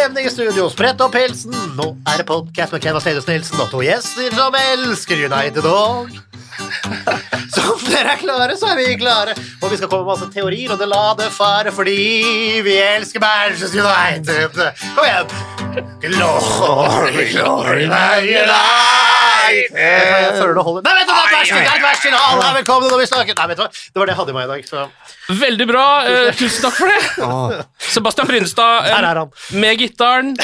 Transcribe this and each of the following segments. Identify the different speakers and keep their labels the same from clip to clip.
Speaker 1: Stemning i studio. Sprett opp pelsen. Nå er det podkast med Kenneth Stedes Nilsen og to gjester som elsker United og Så om dere er klare, så er vi klare. Og vi skal komme med masse teorier, og det la det fare fordi vi elsker Manchester United. Kom igjen. Glory, glory, man United. Jeg føler det holder. Nei, så god, vær så god. Nei, Velkommen når vi snakker. Nei, vet du hva, det var det jeg hadde i meg i dag. Så
Speaker 2: Veldig bra. eh, tusen takk for det. Sebastian Brynstad eh, med gitaren,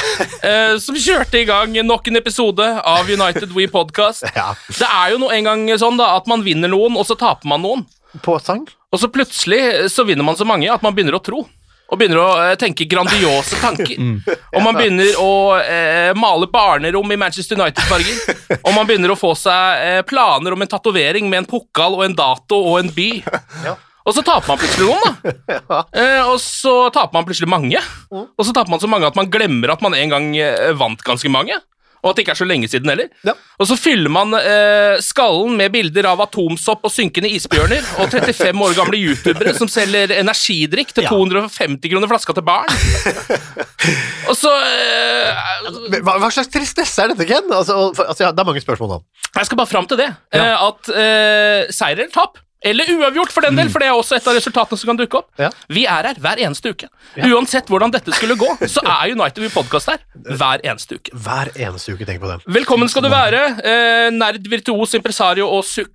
Speaker 2: eh, som kjørte i gang nok en episode av United We Podcast.
Speaker 1: Ja.
Speaker 2: Det er jo nå en gang sånn da, at man vinner noen, og så taper man noen.
Speaker 1: På sang?
Speaker 2: Og så plutselig eh, så vinner man så mange at man begynner å tro. Og begynner å eh, tenke grandiose tanker. Og man begynner å eh, male barnerom i Manchester United-farger. Og man begynner å få seg eh, planer om en tatovering med en pokal og en dato og en by. Og så taper man plutselig noen, da. Eh, og så taper man plutselig mange. Og så taper man så mange at man glemmer at man en gang eh, vant ganske mange. Og at det ikke er så lenge siden heller.
Speaker 1: Ja.
Speaker 2: Og så fyller man eh, skallen med bilder av atomsopp og synkende isbjørner og 35 år gamle youtubere som selger energidrikk til
Speaker 1: Ja.
Speaker 2: 250 kroner flaska til barn. og så eh,
Speaker 1: Hva, hva slags tristesse er dette, Ken? Altså, for, altså, ja, det er mange spørsmål nå.
Speaker 2: Jeg skal bare fram til det. eh, at eh, seier eller tap, eller uavgjort for den del, for det er også et av resultatene som kan dukke opp.
Speaker 1: Ja.
Speaker 2: Vi er her hver eneste uke. Uansett hvordan dette skulle gå, så er United We Podcast her hver eneste uke.
Speaker 1: Hver eneste uke, tenk på det.
Speaker 2: Velkommen skal du være, eh, nerd, virtuos, impresario og sukka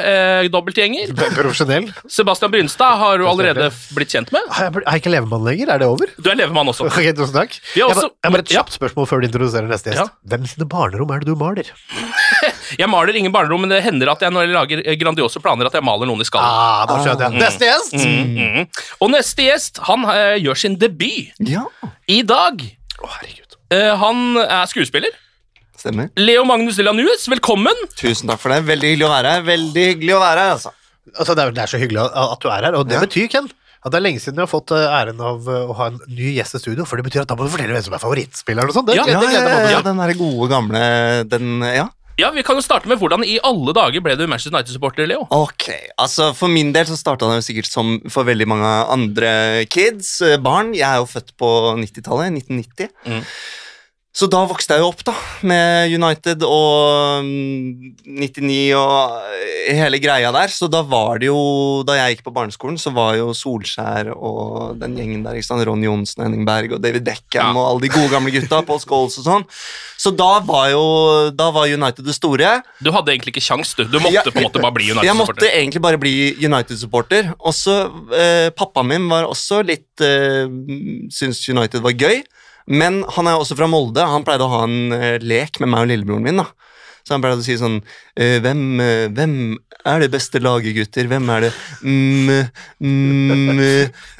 Speaker 2: eh, dobbeltgjenger.
Speaker 1: Profesjonell.
Speaker 2: Sebastian Brynstad har du allerede blitt kjent med.
Speaker 1: Har jeg, er jeg ikke levemann lenger? Er det over?
Speaker 2: Du er levemann også.
Speaker 1: Ok, tusen takk.
Speaker 2: Vi har
Speaker 1: jeg,
Speaker 2: også-
Speaker 1: bare, jeg bare et kjapt spørsmål før du introduserer neste gjest.
Speaker 2: Ja.
Speaker 1: Hvem sine barnerom er det du maler?
Speaker 2: Jeg maler ingen barnerom, men det hender at jeg når jeg lager eh, grandiose planer, at jeg maler noen i skallen.
Speaker 1: Ah, da skjønner jeg. Neste gjest!
Speaker 2: mm. Og neste gjest han uh, gjør sin debut
Speaker 3: Ja,
Speaker 2: i dag.
Speaker 1: Å, herregud.
Speaker 2: Uh, han er skuespiller.
Speaker 3: stemmer.
Speaker 2: Leo Magnus Delanues, velkommen.
Speaker 3: Tusen takk for det. Veldig hyggelig å være her. Veldig hyggelig å være her, altså.
Speaker 1: Altså, det, er, det er så hyggelig at at du er her, og det
Speaker 3: Ja.
Speaker 1: betyr, Ken, at det er lenge siden jeg har fått æren av å ha en ny gjest i studio, for det betyr at da må du fortelle hvem som er favorittspilleren og sånn.
Speaker 2: Ja,
Speaker 1: det,
Speaker 3: Ja,
Speaker 1: det
Speaker 3: ja, ja, den der gode, gamle Den, ja.
Speaker 2: Ja, Vi kan jo starte med hvordan i alle dager ble du Manchester United-supporter, Leo?
Speaker 3: Ok, altså For min del så starta det jo sikkert som for veldig mange andre kids, eh, barn. Jeg er jo født på 90-tallet, 1990.
Speaker 2: Mm.
Speaker 3: Så da vokste jeg jo opp da, med United og mm, 99 og eh, hele greia der. Så da var det jo, da jeg gikk på barneskolen, så var jo Solskjær og den gjengen der, ikke sant? Ron Johnsen, Henning Berg og David Beckham
Speaker 2: Ja.
Speaker 3: og alle de gode gamle gutta, Paul Scholes og sånn. Så da var jo da var United det store.
Speaker 2: Du hadde egentlig ikke kjangs, du. Du måtte
Speaker 3: Ja,
Speaker 2: på en måte bare bli United-supporter.
Speaker 3: Jeg måtte egentlig bare bli United-supporter. Også eh, Pappaen min var også litt eh, Syntes United var gøy. Men han er også fra Molde. Han pleide å ha en eh, lek med meg og lillebroren min. da Så han pleide å si sånn eh, hvem, eh, hvem er det beste laget, gutter? Hvem er det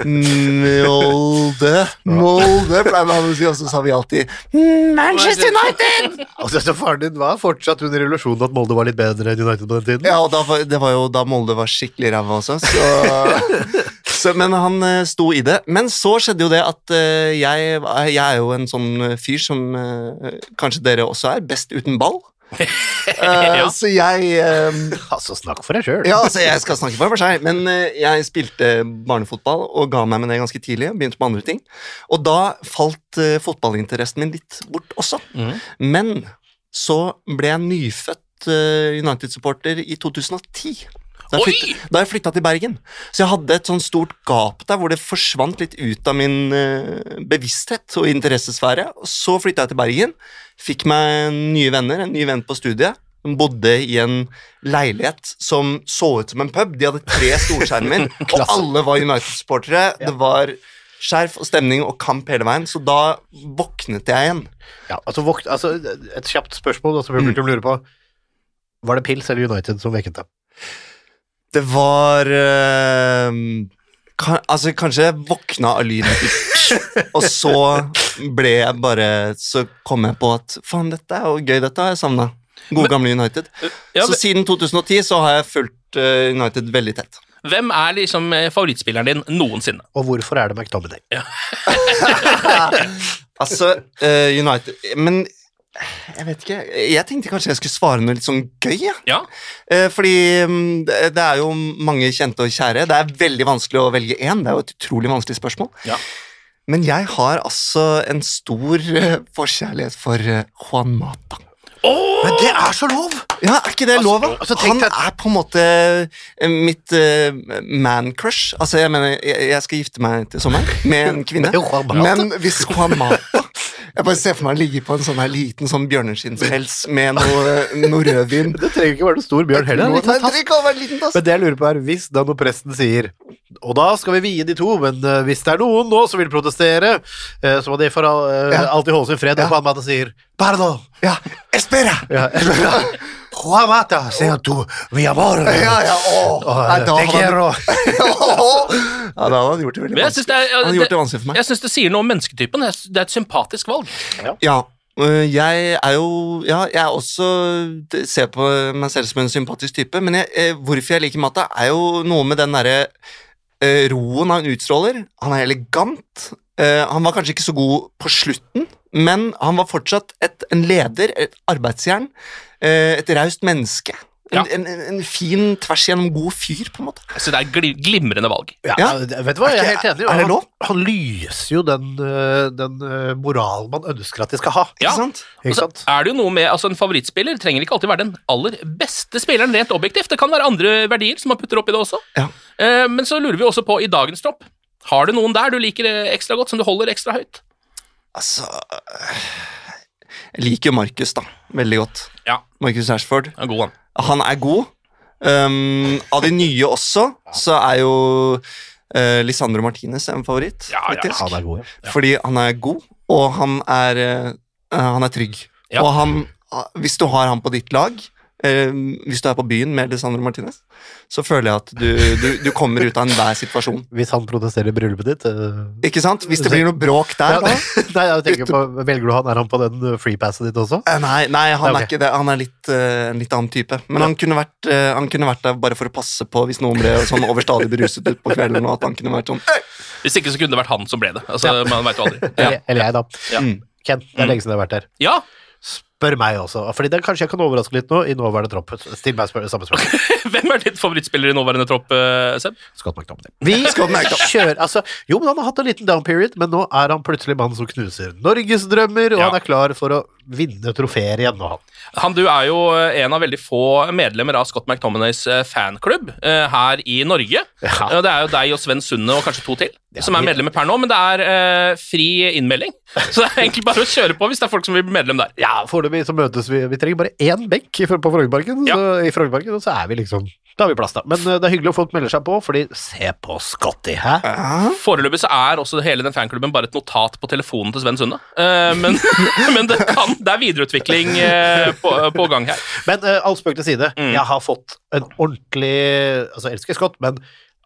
Speaker 3: Molde Molde, pleide han å si, og så sa vi alltid «Mm, Manchester United!
Speaker 1: Altså, så faren din var fortsatt under revolusjonen at Molde var litt bedre enn United på den tiden?
Speaker 3: Ja, og da, det var jo da Molde var skikkelig ræva også, så Så, men han eh, sto i det. Men så skjedde jo det at jeg, jeg er jo en sånn fyr som kanskje dere også er, best uten ball. Eh, Så jeg eh,
Speaker 1: Altså, snakk for deg sjøl.
Speaker 3: Ja, altså jeg skal snakke for meg selv, men eh, jeg spilte barnefotball og ga meg med det ganske tidlig. Begynte på andre ting. Og da falt fotballinteressen min litt bort også. Men så ble jeg nyfødt United-supporter i 2010. Da jeg, flyttet, da jeg flytta til Bergen. Så jeg hadde et sånn stort gap der hvor det forsvant litt ut av min bevissthet og interessesfære. Og så flytta jeg til Bergen, fikk meg nye venner, en ny venn på studiet. Hun bodde i en leilighet som så ut som en pub. De hadde tre storskjermer, og alle var United-supportere. Det var skjerf og stemning og kamp hele veien, så da våknet jeg igjen.
Speaker 1: Ja, altså, våk altså, et kjapt spørsmål da, som publikum lurer på. Var det Pils eller United som vekket deg?
Speaker 3: Det var øh, kan, Altså, kanskje våkna av lyden, og så ble jeg bare Så kom jeg på at faen, dette er jo gøy, dette har jeg savna. Gode, gamle United.
Speaker 2: Ja,
Speaker 3: så siden 2010 så har jeg fulgt eh, United veldig tett.
Speaker 2: Hvem er liksom eh, favorittspilleren din noensinne?
Speaker 1: Og hvorfor er det McTominay?
Speaker 3: Altså, eh, United Men jeg vet ikke. Jeg tenkte kanskje jeg skulle svare noe litt sånn gøy. Ja.
Speaker 2: Ja,
Speaker 3: fordi mm, det det er jo mange kjente og kjære. Det er veldig vanskelig å velge én. Det er jo et utrolig vanskelig spørsmål.
Speaker 2: Ja.
Speaker 3: Men jeg har altså en stor eh, forkjærlighet for eh, Juan Mata.
Speaker 1: Men det er så lov!
Speaker 3: Ja, Er ikke det lov?
Speaker 1: altså,
Speaker 3: Han er på en måte eh, mitt uh, man-crush. Altså, jeg mener, jeg, jeg skal gifte meg til sommeren med en kvinne. Men hvis Juan Mata Jeg bare ser for meg å ligge på en sånn her liten sånn bjørneskinnspels med noe, noe rødvin.
Speaker 1: Det trenger ikke være noe stor bjørn heller.
Speaker 3: Nei, det trenger ikke å være en liten tass.
Speaker 1: Men det jeg lurer på er, hvis da når presten sier Og da skal vi vie de to, men eh, hvis det er noen nå som vil protestere, eh, så må de for eh, alltid holde sin fred.
Speaker 3: Ja.
Speaker 1: Og Juan måte sier Pardon!
Speaker 3: Ja, espera!
Speaker 1: Ja, Juan Mata, sier du, er amor.
Speaker 3: Ja, ja, åh. Nei, da hadde
Speaker 1: quiero.
Speaker 3: Ja, da hadde han gjort det veldig
Speaker 2: vanskelig. det, er,
Speaker 3: Han gjort det vanskelig for meg.
Speaker 2: Jeg synes det sier noe om mennesketypen. Det er et sympatisk valg.
Speaker 3: Ja, ja. jeg er jo Ja, jeg er også ser på meg selv som en sympatisk type, men jeg, eh, hvorfor jeg liker Mata, er jo noe med den derre eh, roen han utstråler. Han er elegant. Eh, han var kanskje ikke så god på slutten, men han var fortsatt et, en leder, et arbeidsjern, et raust menneske. En,
Speaker 2: Ja.
Speaker 3: en, en, en fin, tvers igjennom god fyr, på en måte.
Speaker 2: Så det er gli glimrende valg.
Speaker 1: Ja,
Speaker 3: Ja.
Speaker 1: vet du hva, jeg er helt enig.
Speaker 3: Er det lov?
Speaker 1: han lyser jo den, eh, den eh, moralen man ønsker at de skal ha.
Speaker 2: Ja.
Speaker 3: Ikke sant?
Speaker 1: Ikke sant?
Speaker 2: er det jo noe med, altså En favorittspiller trenger ikke alltid være den aller beste spilleren rent objektivt. Det kan være andre verdier som man putter opp i det også.
Speaker 3: Ja.
Speaker 2: Eh, men så lurer vi også på i dagens tropp. Har du noen der du liker eh, ekstra godt, som du holder ekstra høyt?
Speaker 3: Altså Jeg liker Markus, da. Veldig godt.
Speaker 2: Ja,
Speaker 3: Markus Rashford.
Speaker 2: han er god, han.
Speaker 3: Han er god. Um, av de nye også, så er jo uh, Lisandro Martinez en favoritt,
Speaker 2: Ja, ja.
Speaker 1: Han er god, ja.
Speaker 3: Fordi han er god, og han er, uh, han er trygg. Og han, hvis du har han på ditt lag, uh, hvis du er på byen med Lisandro Martinez, så føler jeg at du, du, du kommer ut av enhver situasjon.
Speaker 1: Hvis han protesterer i bryllupet ditt eh,
Speaker 3: Ikke sant? Hvis det blir noe bråk der,
Speaker 1: ja,
Speaker 3: da
Speaker 1: Nei, jeg tenker på, Velger du han? Er han på den eh, freepasset ditt også?
Speaker 3: Eh, Nei, nei, han
Speaker 1: Nei, okay.
Speaker 3: er ikke det. Han er litt, eh, en litt annen type. Men han kunne, vært, eh, han kunne vært der bare for å passe på hvis noen ble sånn overstadig beruset utpå kvelden. Og at han kunne vært sånn «Øy!»
Speaker 2: Hvis ikke så kunne det vært han som ble det. Altså, Man vet jo aldri.
Speaker 1: Eller, eller jeg, da.
Speaker 2: Ja.
Speaker 3: Mm.
Speaker 1: Ken, det er lenge siden jeg har vært her.
Speaker 2: Ja,
Speaker 1: Spør meg også, fordi det, kanskje jeg kan overraske litt nå i nåværende tropp. Still meg spør, samme spørsmål.
Speaker 2: Hvem er ditt favorittspiller i nåværende tropp, eh, Seb?
Speaker 1: Scott McTominay. Vi
Speaker 3: Scott McTominay.
Speaker 1: kjører, altså, jo, men han har hatt en liten down period, men nå er han plutselig mannen som knuser Norges drømmer, og
Speaker 2: Ja.
Speaker 1: han er klar for å vinne trofeer igjen nå, han.
Speaker 2: Han, du er jo eh, en av veldig få medlemmer av Scott McTominays eh, fanklubb uh, her i Norge.
Speaker 1: Ja.
Speaker 2: Uh, Det er jo deg og Sven Sunde og kanskje to til
Speaker 1: Ja,
Speaker 2: som er medlemmer per nå, men det er uh, fri innmelding. Så det er egentlig bare å kjøre på hvis det er folk som vil bli medlem der.
Speaker 1: Ja, foreløpig så møtes vi Vi trenger bare én benk i- på Frognerparken,
Speaker 2: Ja.
Speaker 1: så, så er vi liksom Da har vi plass, da. Men eh, det er hyggelig at folk melder seg på, fordi se på Scotty, hæ?
Speaker 2: Foreløpig så er også hele den fanklubben bare et notat på telefonen til Sven Sunde. Uh, men men det, kan, det er videreutvikling uh, på, på gang her.
Speaker 1: Men uh, all spøk til side,
Speaker 2: Mm.
Speaker 1: jeg har fått en ordentlig Altså, jeg elsker Scott, men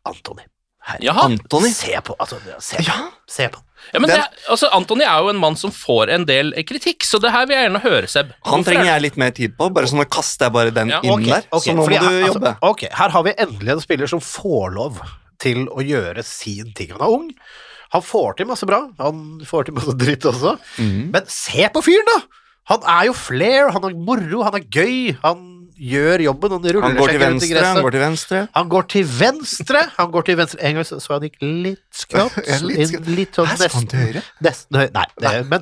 Speaker 1: Antony. Herre.
Speaker 3: Antony.
Speaker 1: Se på, altså, se.
Speaker 3: Ja.
Speaker 1: Se på.
Speaker 2: Ja, men
Speaker 3: Den-
Speaker 2: det, altså, Antony er jo en mann som får en del kritikk, så det her vil jeg gjerne høre, Seb.
Speaker 3: Han trenger
Speaker 2: er
Speaker 3: jeg litt mer tid på. Bare sånn Nå kaster jeg bare den
Speaker 2: Ja,
Speaker 3: inn der.
Speaker 1: okay,
Speaker 3: så nå må du jobbe.
Speaker 1: Altså, ok, her har vi endelig en spiller som får lov. til å gjøre sin ting. Han er ung, han får til masse bra, han får til masse dritt også, men se på fyren, da! Han er jo flair, han er moro, han er gøy, han gjør jobben, han
Speaker 3: Han går venstre, han går til venstre.
Speaker 1: Han går til venstre. Han går til venstre. En gang så, han gikk litt skrått.
Speaker 3: Litt skrått.
Speaker 1: litt sånn
Speaker 3: nesten til høyre?
Speaker 1: nesten høyre. Nei, det, men,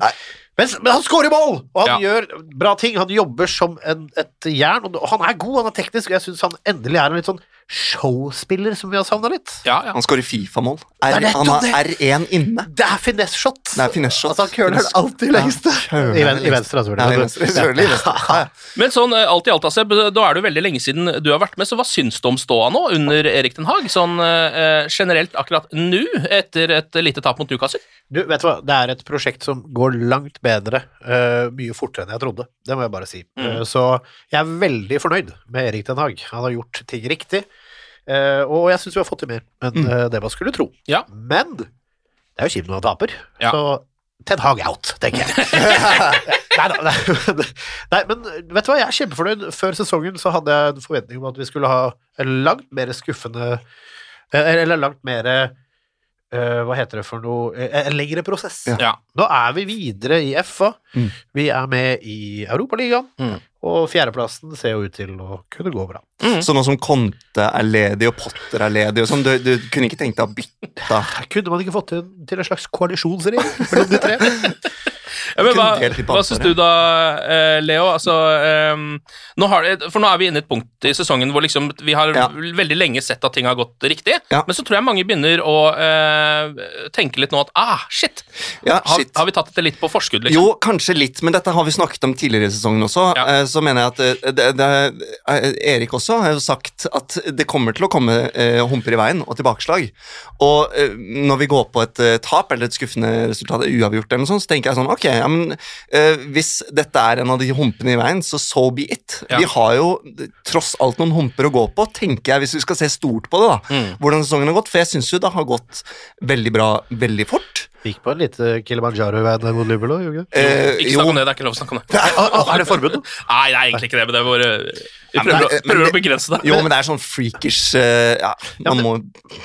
Speaker 1: men, men han scorer mål! Og han
Speaker 2: Ja.
Speaker 1: gjør bra ting. Han jobber som en, et jern. Og han er god, han er teknisk, og jeg syns han endelig er en litt sånn showspiller som vi har savna litt.
Speaker 2: Ja, ja.
Speaker 3: Han skårer Fifa-mål. Han har. R1 inne.
Speaker 1: Det er finesse-shot!
Speaker 3: Det er finesse-shot.
Speaker 1: Altså, køler den alltid lengst. I, ven, I venstre, altså.
Speaker 3: Selvfølgelig. Ja, ja.
Speaker 2: Men sånn eh, alt i alt, Aseb, da er det jo veldig lenge siden du har vært med, så hva syns du om ståa nå under Erik Den Haag? Sånn eh, generelt akkurat nå, etter et lite tap mot Newcastle?
Speaker 1: Du, vet du hva, det er et prosjekt som går langt bedre, uh, mye fortere enn jeg trodde. Det må jeg bare si.
Speaker 2: Mm.
Speaker 1: Uh, så jeg er veldig fornøyd med Erik Den Haag. Han har gjort ting riktig, Uh, og jeg syns vi har fått til mer enn
Speaker 2: Mm.
Speaker 1: uh, det man skulle tro.
Speaker 2: Ja.
Speaker 1: Men det er jo kjipt når man taper,
Speaker 2: Ja.
Speaker 1: så Ted Hag out, tenker jeg. nei, da, nei, nei, men vet du hva, jeg er kjempefornøyd. Før sesongen så hadde jeg en forventning om at vi skulle ha en langt mer skuffende eh, Eller langt mer eh, Hva heter det for noe eh, En lengre prosess.
Speaker 2: Ja.
Speaker 1: Nå er vi videre i FA.
Speaker 3: Mm.
Speaker 1: Vi er med i Europaligaen.
Speaker 2: Mm.
Speaker 1: Og fjerdeplassen ser jo ut til å kunne gå bra.
Speaker 3: Så nå som Conte er ledig og Potter er ledig og sånn, du, du kunne ikke tenkt deg å bytte
Speaker 1: Kunne man ikke fått til, til en slags koalisjonsregjering mellom de tre?
Speaker 2: Ja, men hva, hva syns du da, eh, Leo? Altså, um, nå har for nå er vi inne i et punkt i sesongen hvor liksom vi har
Speaker 3: Ja.
Speaker 2: veldig lenge sett at ting har gått riktig,
Speaker 3: Ja.
Speaker 2: men så tror jeg mange begynner å uh, tenke litt nå at ah, shit,
Speaker 3: Ja,
Speaker 2: har,
Speaker 3: shit.
Speaker 2: har vi tatt dette litt på forskudd, liksom?
Speaker 3: Jo, kanskje litt, men dette har vi snakket om tidligere i sesongen også. Eh, Så mener jeg at det, det, Erik også har jo sagt at det kommer til å komme uh, humper i veien og tilbakeslag. Og når vi går på et tap eller et skuffende resultat, uavgjort eller noe sånt, så tenker jeg sånn Ok, ja, men uh, hvis dette er en av de humpene i veien, så so be it.
Speaker 2: Ja.
Speaker 3: Vi har jo tross alt noen humper å gå på, tenker jeg, hvis vi skal se stort på det, da.
Speaker 2: Mm.
Speaker 3: Hvordan sesongen har gått. For jeg syns jo det har gått veldig bra veldig fort.
Speaker 1: Vi gikk på en lite Kilimanjaro i veien mot Liverpool, gjorde vi ikke?
Speaker 3: Eh,
Speaker 2: Ikke
Speaker 3: jo,
Speaker 2: snakk om det, det er ikke lov å snakke om det.
Speaker 1: Nei, å, å, Er det forbud?
Speaker 2: Nei, det er egentlig ikke det, men det er bare Vi
Speaker 3: men
Speaker 2: prøver,
Speaker 3: det-
Speaker 2: å, prøver
Speaker 3: men
Speaker 2: å begrense det.
Speaker 3: Jo, men det er sånn freakish eh, Ja, man må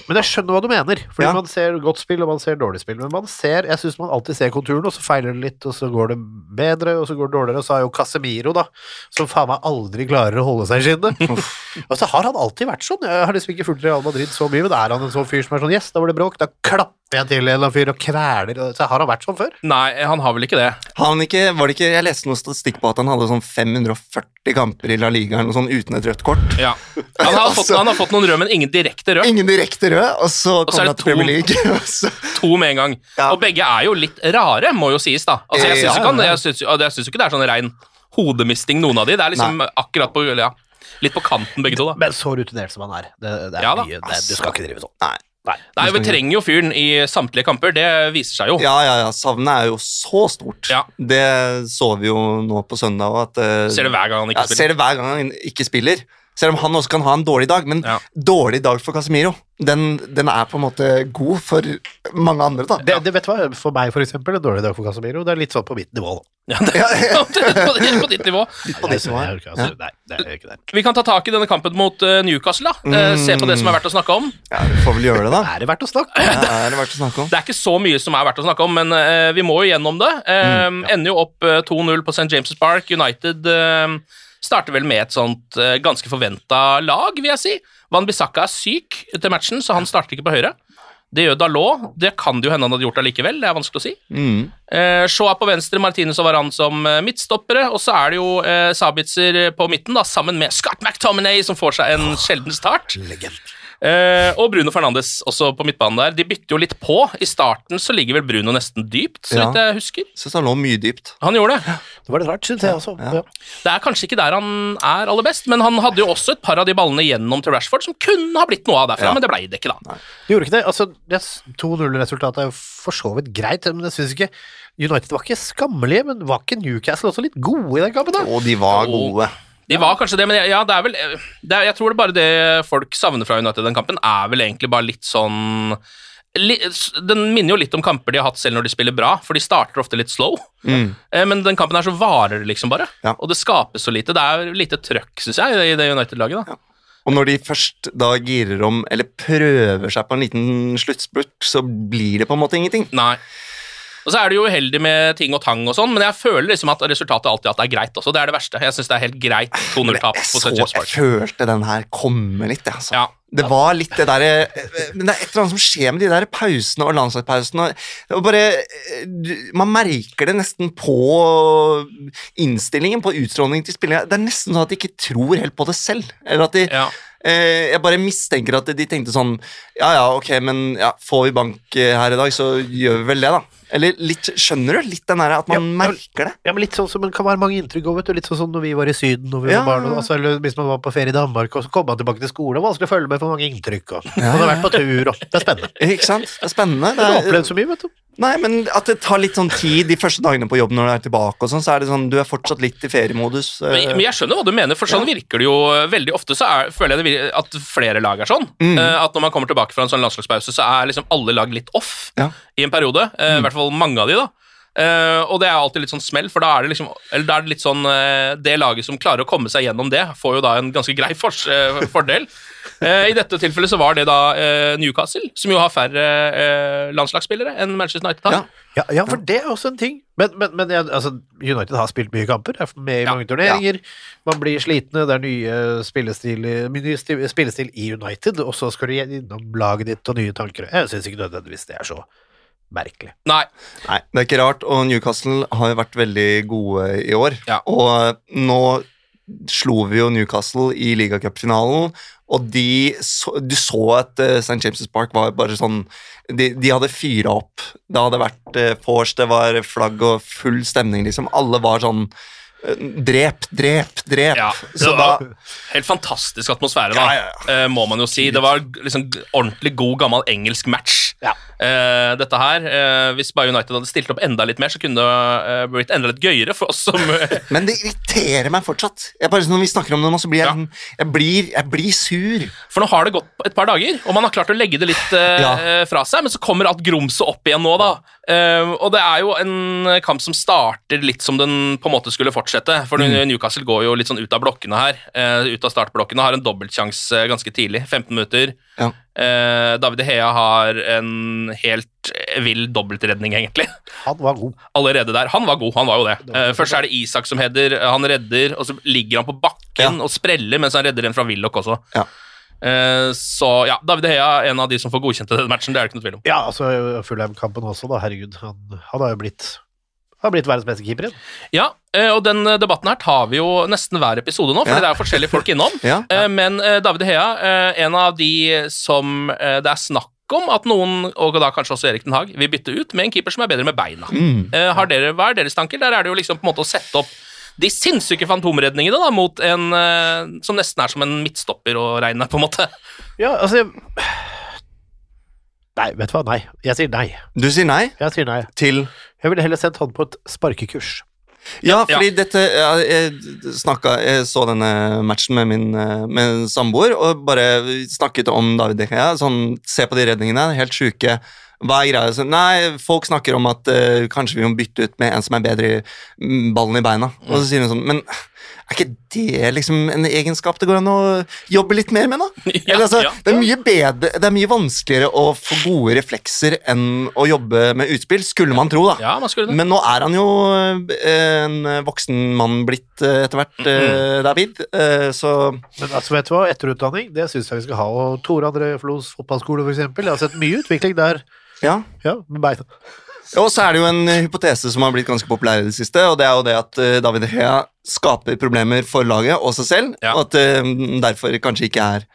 Speaker 1: Men jeg skjønner hva du mener, fordi
Speaker 3: Ja.
Speaker 1: man ser godt spill og man ser dårlig spill. Men man ser, jeg syns man alltid ser konturen, og så feiler det litt, og så går det bedre, og så går det dårligere. Og så er jo Casemiro, da, som faen meg aldri klarer å holde seg i skinnet. og så har han alltid vært sånn. Jeg har liksom ikke fulgt Real Madrid så mye, men er han en sånn fyr som er sånn Yes, da var det bråk. Da klapper jeg til en fyr og kveler. Så har han vært sånn før?
Speaker 2: Nei, han har vel ikke det.
Speaker 3: han ikke, var det ikke, Jeg leste noe statistikk på at han hadde sånn 540 kamper i La Liga eller noe sånn uten et rødt kort.
Speaker 2: Ja. Han, har fått,
Speaker 3: Altså-
Speaker 2: han har fått noen røde, men ingen direkte rød.
Speaker 3: Ingen direkte rød, og så
Speaker 2: så
Speaker 3: kom
Speaker 2: er
Speaker 3: han
Speaker 2: det
Speaker 3: til Premier
Speaker 2: to-
Speaker 3: League. så-
Speaker 2: To med en gang.
Speaker 3: Ja.
Speaker 2: Og begge er jo litt rare, må jo sies, da. Altså, jeg syns
Speaker 3: Ja,
Speaker 2: ikke, jeg ikke det er sånn rein hodemisting, noen av de. Det er liksom akkurat på ja, Litt på kanten, begge to, da.
Speaker 1: Men så rutinert som han er. Det, det er
Speaker 2: Ja
Speaker 1: mye, det, du skal ikke drive sånn.
Speaker 3: Nei.
Speaker 2: Nei, Vi trenger jo fyren i samtlige kamper, det viser seg jo.
Speaker 3: Ja, ja, ja. Savnet er jo så stort.
Speaker 2: Ja.
Speaker 3: Det så vi jo nå på søndag. og At, eh,
Speaker 2: Ser det hver gang han ikke
Speaker 3: ja,
Speaker 2: spiller.
Speaker 3: Ser det hver gang han ikke spiller. Selv om han også kan ha en dårlig dag, men
Speaker 2: Ja.
Speaker 3: dårlig dag for Casemiro, den, den er på en måte god for mange andre, da.
Speaker 1: Det, det vet du hva, For meg, for eksempel, en dårlig dag for Casemiro. Det er litt sånn på mitt nivå. Da.
Speaker 2: Ja, det, på, ditt- på ditt nivå.
Speaker 3: På
Speaker 1: ditt nivå.
Speaker 2: Vi kan ta tak i denne kampen mot eh, Newcastle. da Mm. Se på det som er verdt å snakke om.
Speaker 3: Ja, vi får vel gjøre det, da.
Speaker 1: Er det verdt å snakke?
Speaker 3: Ja, er det verdt å snakke om?
Speaker 2: Det er ikke så mye som er verdt å snakke om, men uh, vi må jo gjennom det. Eh, Ender jo opp eh, 2-0 på St. James' Park. United eh, starter vel med et sånt eh, ganske forventa lag, vil jeg si. Van Bissaka er syk etter matchen, så han starter ikke på høyre. Det gjør Dalot. Det kan det jo hende han hadde gjort allikevel, det er vanskelig å si.
Speaker 3: Mm.
Speaker 2: Eh, Shaw på venstre, Martinez og Varan som eh, midtstoppere, og så er det jo eh, Sabitzer på midten, da, sammen med Scott McTominay, som får seg en sjelden start. Eh, og Bruno Fernandes også på midtbanen der. De bytter jo litt på. I starten så ligger vel Bruno nesten dypt, så
Speaker 3: Ja.
Speaker 2: vidt jeg husker.
Speaker 3: Syns han lå mye dypt.
Speaker 2: Han gjorde det.
Speaker 1: Det var litt rart, syns jeg også. Ja.
Speaker 2: Det er kanskje ikke der han er aller best, men han hadde jo også et par av de ballene gjennom til Rashford som kunne ha blitt noe av derfra,
Speaker 3: Ja.
Speaker 2: men det ble det ikke, da.
Speaker 1: Det gjorde ikke det. Altså, det 2-0-resultatet er jo for så vidt greit, men jeg syns ikke United var ikke skammelige, men var ikke Newcastle også litt gode i den kampen? da?
Speaker 3: Og de var
Speaker 2: gode.
Speaker 3: gode.
Speaker 2: De var kanskje det, men jeg- ja, det er vel det er, Jeg tror det bare det folk savner fra United den kampen, er vel egentlig bare litt sånn li, Den minner jo litt om kamper de har hatt selv når de spiller bra, for de starter ofte litt slow.
Speaker 3: Mm.
Speaker 2: Eh, Men den kampen her så varer det liksom bare,
Speaker 3: Ja.
Speaker 2: og det skapes så lite. Det er lite trøkk, syns jeg, i det United-laget. da.
Speaker 3: Og når de først da girer om, eller prøver seg på en liten sluttspurt, så blir det på en måte ingenting.
Speaker 2: Nei. Og så er det jo uheldig med ting og tang og sånn, men jeg føler liksom at resultatet alltid at det er greit også. Det er det verste. Jeg syns det er helt greit 2-0-tap
Speaker 3: Jeg,
Speaker 2: på St. James
Speaker 3: jeg følte den her komme litt, jeg, altså.
Speaker 2: Ja.
Speaker 3: Det var litt det derre Men det er et eller annet som skjer med de der pausene og landslagspausene. og bare Man merker det nesten på innstillingen, på utstrålingen til spillerne. Det er nesten sånn at de ikke tror helt på det selv. Eller at de
Speaker 2: Ja.
Speaker 3: eh, Jeg bare mistenker at de tenkte sånn Ja ja, ok, men ja, får vi bank eh, her i dag, så gjør vi vel det, da. Eller litt Skjønner du? Litt den der at man
Speaker 1: Ja,
Speaker 3: merker det.
Speaker 1: Ja, men Litt sånn som det kan være mange inntrykk vet du. Litt sånn som når vi var i Syden når vi
Speaker 3: Ja.
Speaker 1: var barn. Altså, eller hvis man var på ferie i Danmark, og så kom man tilbake til skolen. Det var vanskelig å følge med for mange inntrykk. Og man har vært på tur, og det er spennende.
Speaker 3: Ikke sant? Det er spennende.
Speaker 1: Du har
Speaker 3: er,
Speaker 1: opplevd så mye, vet du.
Speaker 3: Nei, men at det tar litt sånn tid de første dagene på jobb når du er tilbake, og sånn, så er det sånn, du er fortsatt litt i feriemodus. eh,
Speaker 2: Men, men jeg skjønner hva du mener, for sånn virker det jo veldig ofte. så er, føler jeg det at flere lag er sånn.
Speaker 3: Mm.
Speaker 2: eh, At når man kommer tilbake fra en sånn landslagspause, så er liksom alle lag litt off
Speaker 3: Ja.
Speaker 2: i en periode. Mm. I hvert fall mange av de, da. Eh, og det er alltid litt sånn smell, for da er det liksom Eller da er det litt sånn uh, Det laget som klarer å komme seg gjennom det, får jo da en ganske grei for, uh, fordel. Eh, I dette tilfellet så var det da Newcastle, som jo har færre landslagsspillere enn Manchester United har.
Speaker 3: Ja.
Speaker 1: Ja, ja, for det er også en ting. Men, men, men altså, United har spilt mye kamper, er med i
Speaker 2: Ja,
Speaker 1: mange turneringer. Man blir slitne, det er nye spillestil, i- ny spillestil i United, og så skal du innom laget ditt og nye tanker. Jeg syns ikke nødvendigvis det er så merkelig.
Speaker 2: Nei.
Speaker 3: Nei, det er ikke rart, og Newcastle har jo vært veldig gode i år.
Speaker 2: Ja.
Speaker 3: Og nå slo vi jo Newcastle i ligacupfinalen, og de så, du så at uh, St. James' Park var bare sånn De, de hadde fyra opp. Det hadde vært uh, vors, det var flagg og full stemning, liksom. Alle var sånn eh, Drep, drep, drep.
Speaker 2: Ja,
Speaker 3: Så
Speaker 2: var
Speaker 3: da
Speaker 2: helt fantastisk atmosfære, da,
Speaker 3: Ja, ja,
Speaker 2: eh, må man jo si. Det var liksom ordentlig god, gammel engelsk match.
Speaker 1: Ja.
Speaker 2: Uh, dette her, uh, Hvis bare United hadde stilt opp enda litt mer, så kunne det uh, blitt enda litt gøyere for oss som
Speaker 3: Men det irriterer meg fortsatt. Bare, når vi snakker om det nå, så blir jeg,
Speaker 2: Ja.
Speaker 3: jeg, blir, jeg blir sur.
Speaker 2: For nå har det gått et par dager, og man har klart å legge det litt
Speaker 3: Ja.
Speaker 2: fra seg, men så kommer alt grumset opp igjen nå, da. Og det er jo en kamp som starter litt som den på en måte skulle fortsette. For
Speaker 3: Mm.
Speaker 2: Newcastle går jo litt sånn ut av blokkene her, ut av startblokkene, har en dobbeltsjanse ganske tidlig, 15 minutter.
Speaker 3: Ja.
Speaker 2: Eh, David Hea har en helt vill dobbeltredning, egentlig.
Speaker 1: Han var god.
Speaker 2: Allerede der. Han var god, han var jo det. Eh, først er det Isak som header, han redder, og så ligger han på bakken
Speaker 3: Ja.
Speaker 2: og spreller mens han redder en fra Willoch også.
Speaker 3: Ja.
Speaker 2: Eh, så ja, David Hea er en av de som får godkjent denne matchen, det er det ikke noe tvil om.
Speaker 1: Ja, altså Fulheim-kampen også, da. Herregud, han, han har jo blitt har blitt verdens beste keeper igjen.
Speaker 2: Ja, eh, og den eh, debatten her tar vi jo nesten hver episode nå, fordi
Speaker 3: Ja.
Speaker 2: det er jo forskjellige folk innom.
Speaker 3: Ja.
Speaker 2: ja. Men eh, David Hea, eh, en av de som det er snakk om at noen, og da kanskje også Erik Den Haag, vil bytte ut med en keeper som er bedre med beina.
Speaker 3: Mm.
Speaker 2: Eh, Har dere, hva er deres tanker? Der er det jo liksom på en måte å sette opp de sinnssyke fantomredningene da, mot en som nesten er som en midtstopper å regne, på en måte.
Speaker 1: Ja, altså jeg... Nei, vet du hva? Nei. Jeg sier nei.
Speaker 3: Du sier nei
Speaker 1: Jeg sier nei.
Speaker 3: til
Speaker 1: Jeg ville heller sendt han på et sparkekurs.
Speaker 3: Ja, fordi dette ja, Jeg snakket, jeg så denne matchen med min med samboer og bare snakket om David De Gea. Sånn, se på de redningene, helt sjuke. Hva er greia? Så, nei, folk snakker om at uh, kanskje vi må bytte ut med en som er bedre i ballen i beina. Og så sier hun sånn Men er ikke det liksom en egenskap det går an å jobbe litt mer med, da?
Speaker 2: Ja,
Speaker 3: Eller, altså,
Speaker 2: ja.
Speaker 3: det, er mye bedre, det er mye vanskeligere å få gode reflekser enn å jobbe med utspill, skulle man tro, da.
Speaker 2: Ja, man skulle det.
Speaker 3: Men nå er han jo eh, en voksen mann blitt eh, etter hvert, eh, David. Så
Speaker 1: Men altså, vet du hva? Etterutdanning, det syns jeg vi skal ha. Og Tore André Flos fotballskole, eksempel. Jeg har sett mye utvikling der.
Speaker 3: ja.
Speaker 1: Ja, med beina.
Speaker 3: Og så er det jo en eh, hypotese som har blitt ganske populær i det siste, og det er jo det at eh, David Hea skaper problemer for laget og seg selv,
Speaker 2: Ja.
Speaker 3: og at eh, derfor kanskje ikke er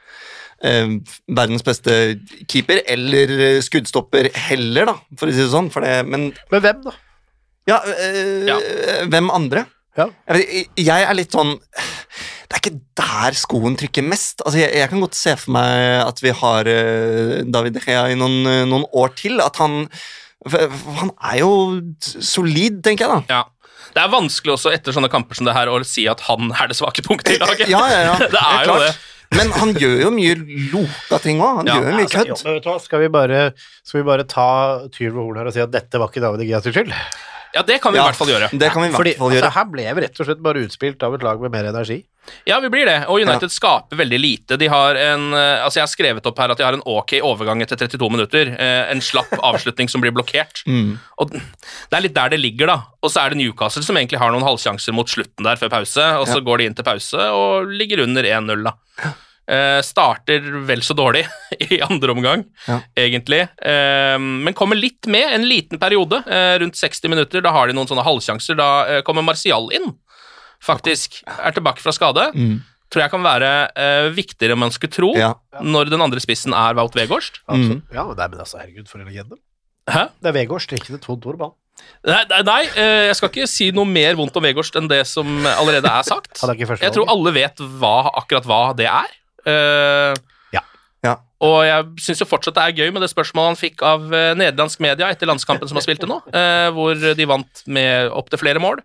Speaker 3: eh, verdens beste keeper eller skuddstopper heller, da, for å si det sånn. For det, men
Speaker 1: Men hvem, da?
Speaker 3: ja, eh,
Speaker 2: Ja.
Speaker 3: hvem andre?
Speaker 1: Ja.
Speaker 3: Jeg, vet, jeg er litt sånn Det er ikke der skoen trykker mest. Altså, jeg, jeg kan godt se for meg at vi har uh, David Hea i noen, noen år til. At han Han er jo solid, tenker jeg, da.
Speaker 2: Ja. Det er vanskelig også etter sånne kamper som det her å si at han er det svake punktet i laget.
Speaker 3: Ja, ja, ja.
Speaker 2: det er jo det.
Speaker 3: Men han gjør jo mye loka ting òg. Han
Speaker 2: Ja,
Speaker 3: gjør jo mye
Speaker 1: Altså,
Speaker 3: kødd.
Speaker 1: vet? Skal vi bare, skal vi bare ta tyren ved hornet her og si at dette var ikke David Geas skyld?
Speaker 2: Ja, det kan vi i hvert fall gjøre.
Speaker 3: Det kan vi i hvert
Speaker 1: fall
Speaker 3: fall
Speaker 1: altså,
Speaker 3: gjøre.
Speaker 1: her ble vi rett og slett bare utspilt av et lag med mer energi.
Speaker 2: Ja, vi blir det. Og United skaper veldig lite. De har en eh, Altså, jeg har skrevet opp her at de har en ok overgang etter 32 minutter. eh, En slapp avslutning som blir blokkert.
Speaker 3: Mm.
Speaker 2: Og Det er litt der det ligger, da. Og så er det Newcastle som egentlig har noen halvsjanser mot slutten der før pause, og så
Speaker 3: Ja.
Speaker 2: går de inn til pause og ligger under 1-0, da. Eh, starter vel så dårlig i andre omgang,
Speaker 3: Ja.
Speaker 2: egentlig. Eh, men kommer litt med en liten periode, eh, rundt 60 minutter. Da har de noen sånne halvsjanser. Da kommer Martial inn, faktisk. Er tilbake fra skade.
Speaker 3: Mm.
Speaker 2: Tror jeg kan være eh, viktigere enn man skulle tro,
Speaker 3: Ja.
Speaker 2: når den andre spissen er Wout Weghorst.
Speaker 1: Mm. Ja, men altså, herregud, for en legende.
Speaker 2: Hæ?
Speaker 1: Det er Vegårds, det er ikke det vondt Torban.
Speaker 2: Nei, nei, nei eh, jeg skal ikke si noe mer vondt om Weghorst enn det som allerede er sagt.
Speaker 1: Er
Speaker 2: Jeg tror alle vet hva, akkurat hva det er. Uh,
Speaker 1: Ja.
Speaker 3: Ja.
Speaker 2: Og jeg syns jo fortsatt det er gøy med det spørsmålet han fikk av eh, nederlandsk media etter landskampen som han spilte nå, uh, hvor de vant med opptil flere mål.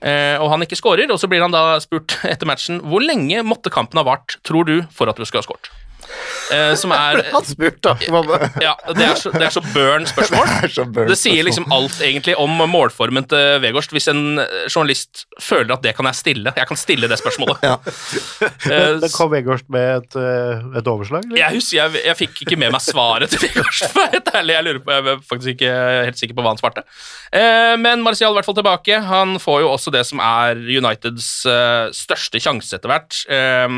Speaker 2: Eh, og han ikke skårer. og så blir han da spurt etter matchen hvor lenge måtte kampen ha vart, tror du, for at du skulle ha scoret? Eh, som er
Speaker 1: Han spurt, da.
Speaker 2: Ja, det er så, det er så burn spørsmål.
Speaker 3: Det er så burn
Speaker 2: Det sier liksom alt egentlig om målformen til Vegårst. Hvis en eh, journalist føler at det kan jeg stille, jeg kan stille det spørsmålet.
Speaker 3: Ja.
Speaker 2: Eh,
Speaker 1: Men kom Vegårst med et, eh, et overslag? eller?
Speaker 2: jeg husker, jeg, jeg fikk ikke med meg svaret til Vegårst. for å være helt ærlig. Jeg lurer på, jeg er faktisk ikke helt sikker på hva han svarte. Eh, men Martial er i hvert fall tilbake. Han får jo også det som er Uniteds største sjanse etter hvert. Eh,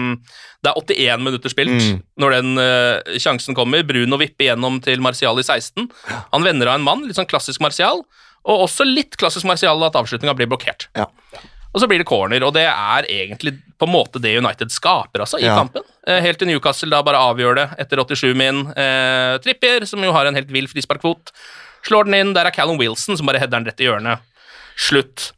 Speaker 2: det er 81 minutter spilt
Speaker 3: Mm.
Speaker 2: når den uh, sjansen kommer. Bruno vipper gjennom til Martial i 16. Han vender av en mann, litt sånn klassisk Martial. Og også litt klassisk Martial at avslutninga blir blokkert.
Speaker 3: Ja.
Speaker 2: Og så blir det corner, og det er egentlig på en måte det United skaper altså, i
Speaker 3: Ja.
Speaker 2: kampen. Eh, helt til Newcastle da bare avgjør det etter 87 min. Eh, Trippier, som jo har en helt vill frisparkkvot, slår den inn. Der er Callum Wilson som bare header den rett i hjørnet. Slutt.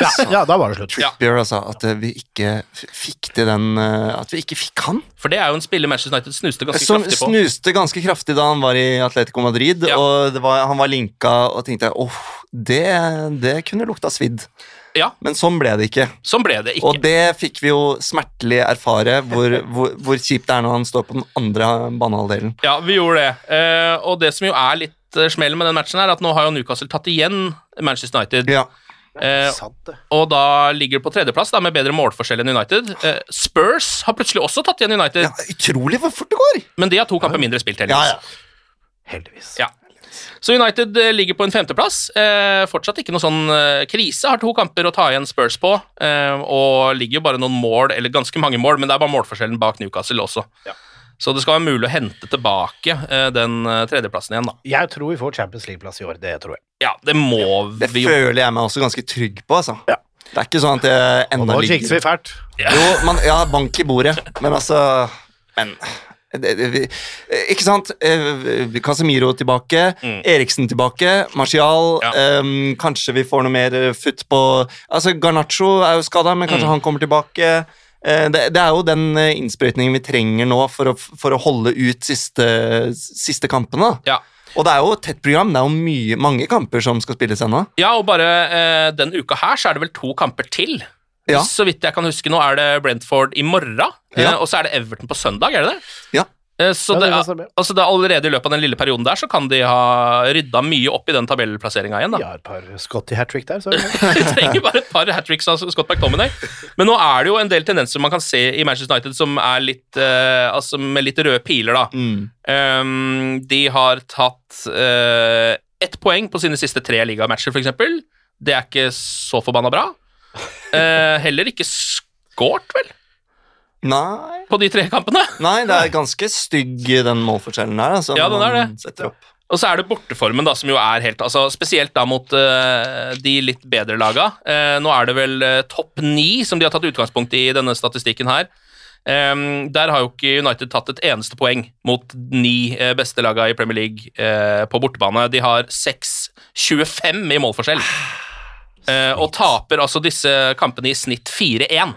Speaker 1: Ja, ja, da var det slutt.
Speaker 2: Ja.
Speaker 3: Trippier, altså, at eh, vi ikke fikk til den eh, At vi ikke fikk han.
Speaker 2: For det er jo en spiller Manchester United snuste ganske
Speaker 3: Som
Speaker 2: kraftig på.
Speaker 3: snuste ganske kraftig da han var i Atletico Madrid,
Speaker 2: Ja.
Speaker 3: og det var, han var linka, og tenkte åh, det, det kunne lukta svidd.
Speaker 2: Ja,
Speaker 3: Men sånn ble det ikke.
Speaker 2: sånn ble det ikke.
Speaker 3: Og det fikk vi jo smertelig erfare, hvor, hvor, hvor kjipt det er når han står på den andre banehalvdelen.
Speaker 2: Ja, vi gjorde det. Eh, og det som jo er litt smell med den matchen, er at nå har jo Newcastle tatt igjen Manchester United.
Speaker 3: Ja.
Speaker 2: Eh,
Speaker 1: Sant
Speaker 2: og da ligger det på tredjeplass, da, med bedre målforskjell enn United. Eh, Spurs har plutselig også tatt igjen United,
Speaker 3: ja, utrolig hvor fort det går!
Speaker 2: men de har to kamper mindre spilt,
Speaker 3: Ja,
Speaker 2: heldigvis.
Speaker 3: ja.
Speaker 1: Heldigvis.
Speaker 2: Ja. Så United eh, ligger på en femteplass. Eh, fortsatt ikke noe sånn eh, krise. Har to kamper å ta igjen Spurs på, eh, og ligger jo bare noen mål, eller ganske mange mål, men det er bare målforskjellen bak Newcastle også. Så det skal være mulig å hente tilbake eh, den eh, tredjeplassen igjen, da.
Speaker 1: Jeg tror vi får Champions League-plass i år. Det tror jeg.
Speaker 2: Ja, det må
Speaker 3: Det
Speaker 2: vi jo.
Speaker 3: føler jeg meg også ganske trygg på, altså.
Speaker 1: Ja.
Speaker 3: Det er ikke sånn at jeg
Speaker 1: Og nå kikser vi fælt.
Speaker 3: Jo, man, ja, bank i bordet, men altså Men det, det, vi, Ikke sant? Eh, Casemiro tilbake,
Speaker 2: Mm.
Speaker 3: Eriksen tilbake, Martial
Speaker 2: Ja.
Speaker 3: um, Kanskje vi får noe mer futt på Altså, Garnaccio er jo skada, men kanskje
Speaker 2: Mm.
Speaker 3: han kommer tilbake. Eh, det, det er jo den eh, innsprøytningen vi trenger nå for å, for å holde ut siste, siste kampene.
Speaker 2: Ja.
Speaker 3: Og det er jo et tett program. Det er jo mye, mange kamper som skal spilles ennå.
Speaker 2: Ja, og bare eh, den uka her så er det vel to kamper til.
Speaker 3: Ja.
Speaker 2: Så vidt jeg kan huske nå, er det Brentford i morgen, eh, og så er det Everton på søndag, er det det?
Speaker 3: Ja.
Speaker 2: Eh, så det, altså det er allerede i løpet av den lille perioden der så kan de ha rydda mye opp i den tabellplasseringa igjen, da.
Speaker 1: Har et par Scotty hat trick der. Så.
Speaker 2: De trenger bare et par hat tricks av Scott McTominay. Men nå er det jo en del tendenser man kan se i Manchester United som er litt eh, altså med litt røde piler, da.
Speaker 3: Mm.
Speaker 2: Um, de har tatt uh, ett poeng på sine siste tre ligamatcher, f.eks. Det er ikke så forbanna bra. Uh, heller ikke scoret, vel,
Speaker 3: Nei
Speaker 2: på de tre kampene.
Speaker 3: Nei, det er ganske stygg den målforskjellen der. Altså,
Speaker 2: Ja, den er det. Og så er det borteformen, da, som jo er helt altså, Spesielt da mot uh, de litt bedre laga. Uh, nå er det vel uh, topp ni som de har tatt utgangspunkt i i denne statistikken her. Um, der har jo ikke United tatt et eneste poeng mot ni eh, beste laga i Premier League eh, på bortebane. De har 6-25 i målforskjell. Eh, og taper altså disse kampene i snitt 4-1.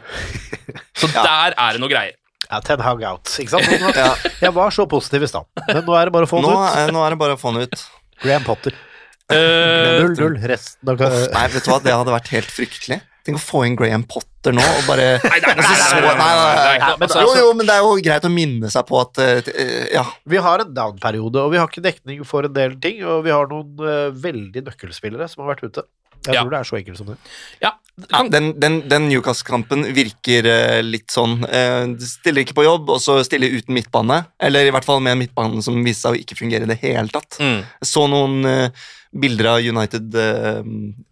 Speaker 2: Så der er det noe greier.
Speaker 1: Ja, Ten Hag out, ikke sant? Jeg var så positiv i stad, men nå er det bare å få
Speaker 3: Nå,
Speaker 1: den ut.
Speaker 3: er- nå er det bare å få den ut.
Speaker 1: Graham Potter.
Speaker 2: Eh,
Speaker 1: 0-0 resten av
Speaker 3: nei, vet du hva, det hadde vært helt fryktelig. Tenk å få inn Graham Potter nå og bare
Speaker 2: Nei, nei, nei,
Speaker 3: Altså,
Speaker 2: nei, nei, altså,
Speaker 3: Jo, jo, men det er jo greit å minne seg på at uh, Ja.
Speaker 1: Vi har en down-periode, og vi har ikke dekning for en del ting, og vi har noen uh, veldig nøkkelspillere som har vært ute. Jeg
Speaker 2: Ja.
Speaker 1: tror det er så enkelt som det.
Speaker 2: Ja,
Speaker 3: Ja, den den, den Newcastle-kampen virker uh, litt sånn. uh, stiller ikke på jobb, og så stiller uten midtbane. Eller i hvert fall med en midtbane som viste seg å ikke fungere i det hele tatt.
Speaker 2: Mm.
Speaker 3: Så noen eh, bilder av United eh,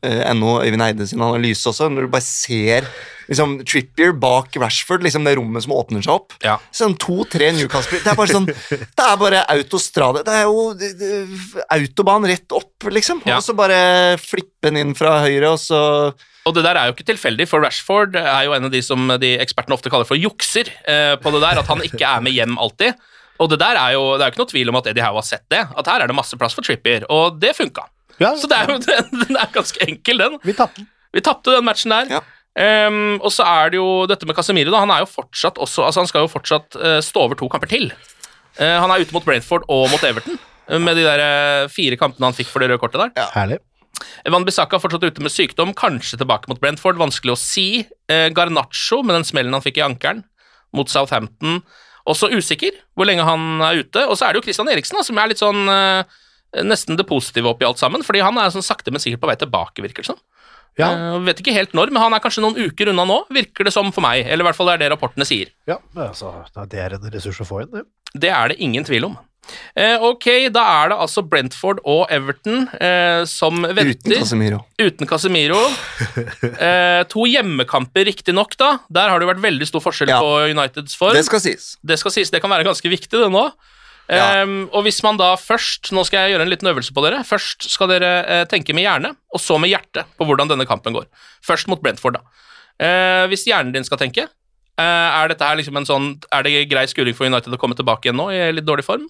Speaker 3: eh, NO, Øyvind Eide sin analyse også, når du bare ser liksom, Trippier bak Rashford, liksom det rommet som åpner seg opp.
Speaker 2: Ja.
Speaker 3: Sånn to-tre Newcastle Det er bare sånn Det er bare autostrade. Det er jo det, det, autobahn rett opp, liksom.
Speaker 2: Ja.
Speaker 3: Og så bare flippe den inn fra høyre, og så
Speaker 2: Og det der er jo ikke tilfeldig, for Rashford er jo en av de som de ekspertene ofte kaller for jukser eh, på det der, at han ikke er med hjem alltid. Og det der er jo, det er jo ikke noe tvil om at Eddie Howe har sett det, at her er det masse plass for Trippier, og det funka.
Speaker 1: Ja,
Speaker 2: Så det er jo, den, den er ganske enkel, den.
Speaker 1: Vi tapte den.
Speaker 2: Vi tapte den matchen der.
Speaker 3: Ja.
Speaker 2: Um, og så er det jo dette med Casemiro. Da. Han er jo fortsatt også, altså han skal jo fortsatt uh, stå over to kamper til. Uh, han er ute mot Brainford og mot Everton uh, med de der fire kampene han fikk for det røde kortet der. Ja.
Speaker 1: Herlig.
Speaker 2: Van Bissaka fortsatt ute med sykdom, kanskje tilbake mot Brentford. Vanskelig å si. Eh, Garnaccio med den smellen han fikk i ankelen mot Southampton, også usikker hvor lenge han er ute. Og så er det jo Christian Eriksen, da, som er litt sånn eh, nesten det positive oppi alt sammen. Fordi han er sånn sakte, men sikkert på vei tilbake, virker det som.
Speaker 1: Ja.
Speaker 2: Uh, vet ikke helt når, men han er kanskje noen uker unna nå, virker det som for meg. Eller i hvert fall det er det rapportene sier.
Speaker 1: Ja, altså, det er en ressurs å få inn, det.
Speaker 2: Det er det ingen tvil om. Eh, ok, da er det altså Brentford og Everton eh, som venter.
Speaker 3: uten Casemiro.
Speaker 2: Uten Casemiro. Eh, to hjemmekamper, riktignok, da. Der har det jo vært veldig stor forskjell
Speaker 3: Ja.
Speaker 2: på Uniteds form.
Speaker 3: Det skal sies.
Speaker 2: Det skal sies, det kan være ganske viktig, det nå.
Speaker 3: Ja.
Speaker 2: Ehm, og hvis man da først Nå skal jeg gjøre en liten øvelse på dere. Først skal dere eh, tenke med hjerne, og så med hjerte på hvordan denne kampen går. Først mot Brentford, da. Eh, hvis hjernen din skal tenke, uh, er dette her liksom en sånn Er det grei skuring for United å komme tilbake igjen nå i litt dårlig form?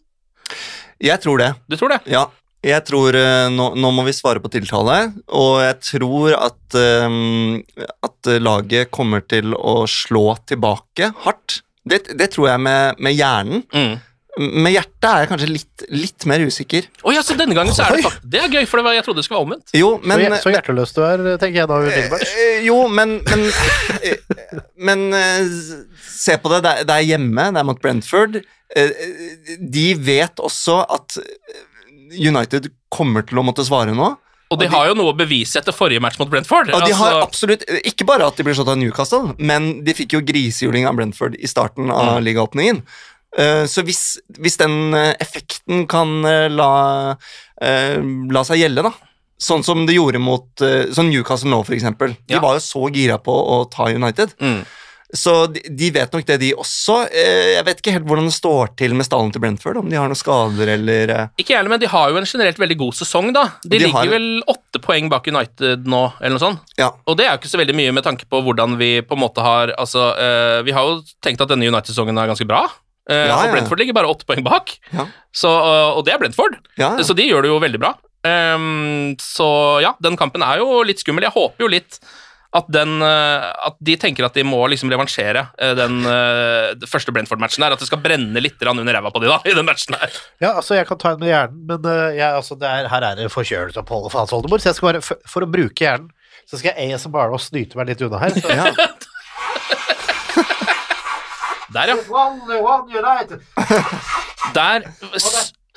Speaker 3: Jeg tror det.
Speaker 2: Du tror det?
Speaker 3: Ja. Jeg tror eh, nå, nå må vi svare på tiltale, og jeg tror at, um, at laget kommer til å slå tilbake hardt. Det, det tror jeg med, med hjernen.
Speaker 2: Mm.
Speaker 3: Med hjertet er jeg kanskje litt, litt mer usikker.
Speaker 2: Oh, ja, så denne gangen så er det Det er gøy, for var, jeg trodde det skulle være omvendt.
Speaker 3: Jo, men
Speaker 1: så, så hjerteløs du er, tenker jeg da. umiddelbart.
Speaker 3: Eh, Jo, men Men, eh, men eh, se på det. Det er, hjemme, det er mot Brentford. Eh, De vet også at United kommer til å måtte svare nå.
Speaker 2: Og de har jo noe å bevise etter forrige match mot Brentford.
Speaker 3: Og de har
Speaker 2: Altså,
Speaker 3: absolutt, Ikke bare at de ble slått av Newcastle, men de fikk jo grisehjuling av Brentford i starten av
Speaker 2: Mm.
Speaker 3: ligaåpningen. Eh, Så hvis, hvis den eh, effekten kan eh, la, la seg gjelde, da Sånn som det gjorde mot sånn Newcastle nå, for eksempel. De
Speaker 2: Ja.
Speaker 3: var jo så gira på å ta United.
Speaker 2: mm.
Speaker 3: Så de, de vet nok det, de også. Jeg vet ikke helt hvordan det står til med stallen til Brentford, om de har noen skader eller
Speaker 2: Ikke heller, men de har jo en generelt veldig god sesong, da. De,
Speaker 3: De
Speaker 2: ligger
Speaker 3: har-
Speaker 2: vel åtte poeng bak United nå, eller noe sånt.
Speaker 3: Ja.
Speaker 2: Og det er jo ikke så veldig mye med tanke på hvordan vi på en måte har Altså, vi har jo tenkt at denne United-sesongen er ganske bra. Eh,
Speaker 3: Ja, ja,
Speaker 2: Og. Brentford ligger bare åtte poeng bak,
Speaker 3: Ja.
Speaker 2: så, eh, og det er Brentford.
Speaker 3: Ja, ja.
Speaker 2: Så de gjør det jo veldig bra. Um, så ja, den kampen er jo litt skummel. Jeg håper jo litt at, den, eh, at de tenker at de må liksom revansjere den, den første Brentford-matchen her. At det skal brenne litt under ræva på de da, i den matchen her.
Speaker 1: Ja, altså, jeg kan ta en med hjernen, men jeg, altså, det er, her er det forkjølelsesopphold for Hans Oldemor, så jeg skal bare, for, for å bruke hjernen, så skal jeg ASMR og snyte meg litt unna her. Så.
Speaker 3: Ja.
Speaker 2: Der, ja.
Speaker 1: One, one United.
Speaker 2: Der,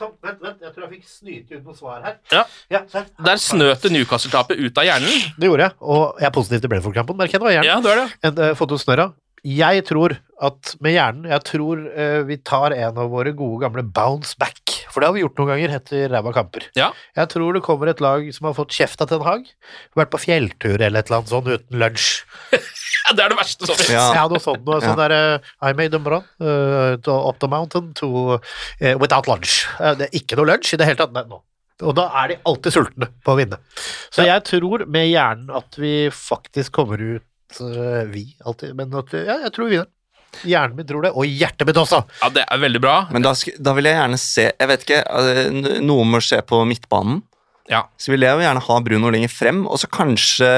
Speaker 1: vent, vent, jeg tror jeg fikk snyte ut noe svar her.
Speaker 2: Ja.
Speaker 1: Ja, der.
Speaker 2: der snøt det Newcastle-tapet ut av hjernen.
Speaker 1: Det gjorde jeg, og jeg er positiv til Brentford-kampen, merker jeg nå. Hjernen.
Speaker 2: Ja, det er det.
Speaker 1: En, uh, fått ut snørra. Jeg tror at med hjernen Jeg tror uh, vi tar en av våre gode gamle bounce back. For det har vi gjort noen ganger etter ræva kamper.
Speaker 2: Ja.
Speaker 1: Jeg tror det kommer et lag som har fått kjeft av Ten Hag. Vært på fjelltur eller et eller annet sånn uten lunsj.
Speaker 2: Det er det verste som fins.
Speaker 3: Ja.
Speaker 1: Ja, noe sånt. Noe sånn der eh, I made them run uh, up the mountain to uh, without lunch. Uh, det er ikke noe lunsj i det hele tatt. Nei, nå. Og da er de alltid sultne på å vinne. Så jeg tror med hjernen at vi faktisk kommer ut uh, Vi alltid, men at Ja, jeg tror vi vinner. Hjernen min tror det, og hjertet mitt også.
Speaker 2: Ja, det er veldig bra.
Speaker 3: Men da, da vil jeg gjerne se Jeg vet ikke, noe må skje på midtbanen.
Speaker 2: Ja.
Speaker 3: Så vil jeg jo gjerne ha Bruno lenger frem, og så kanskje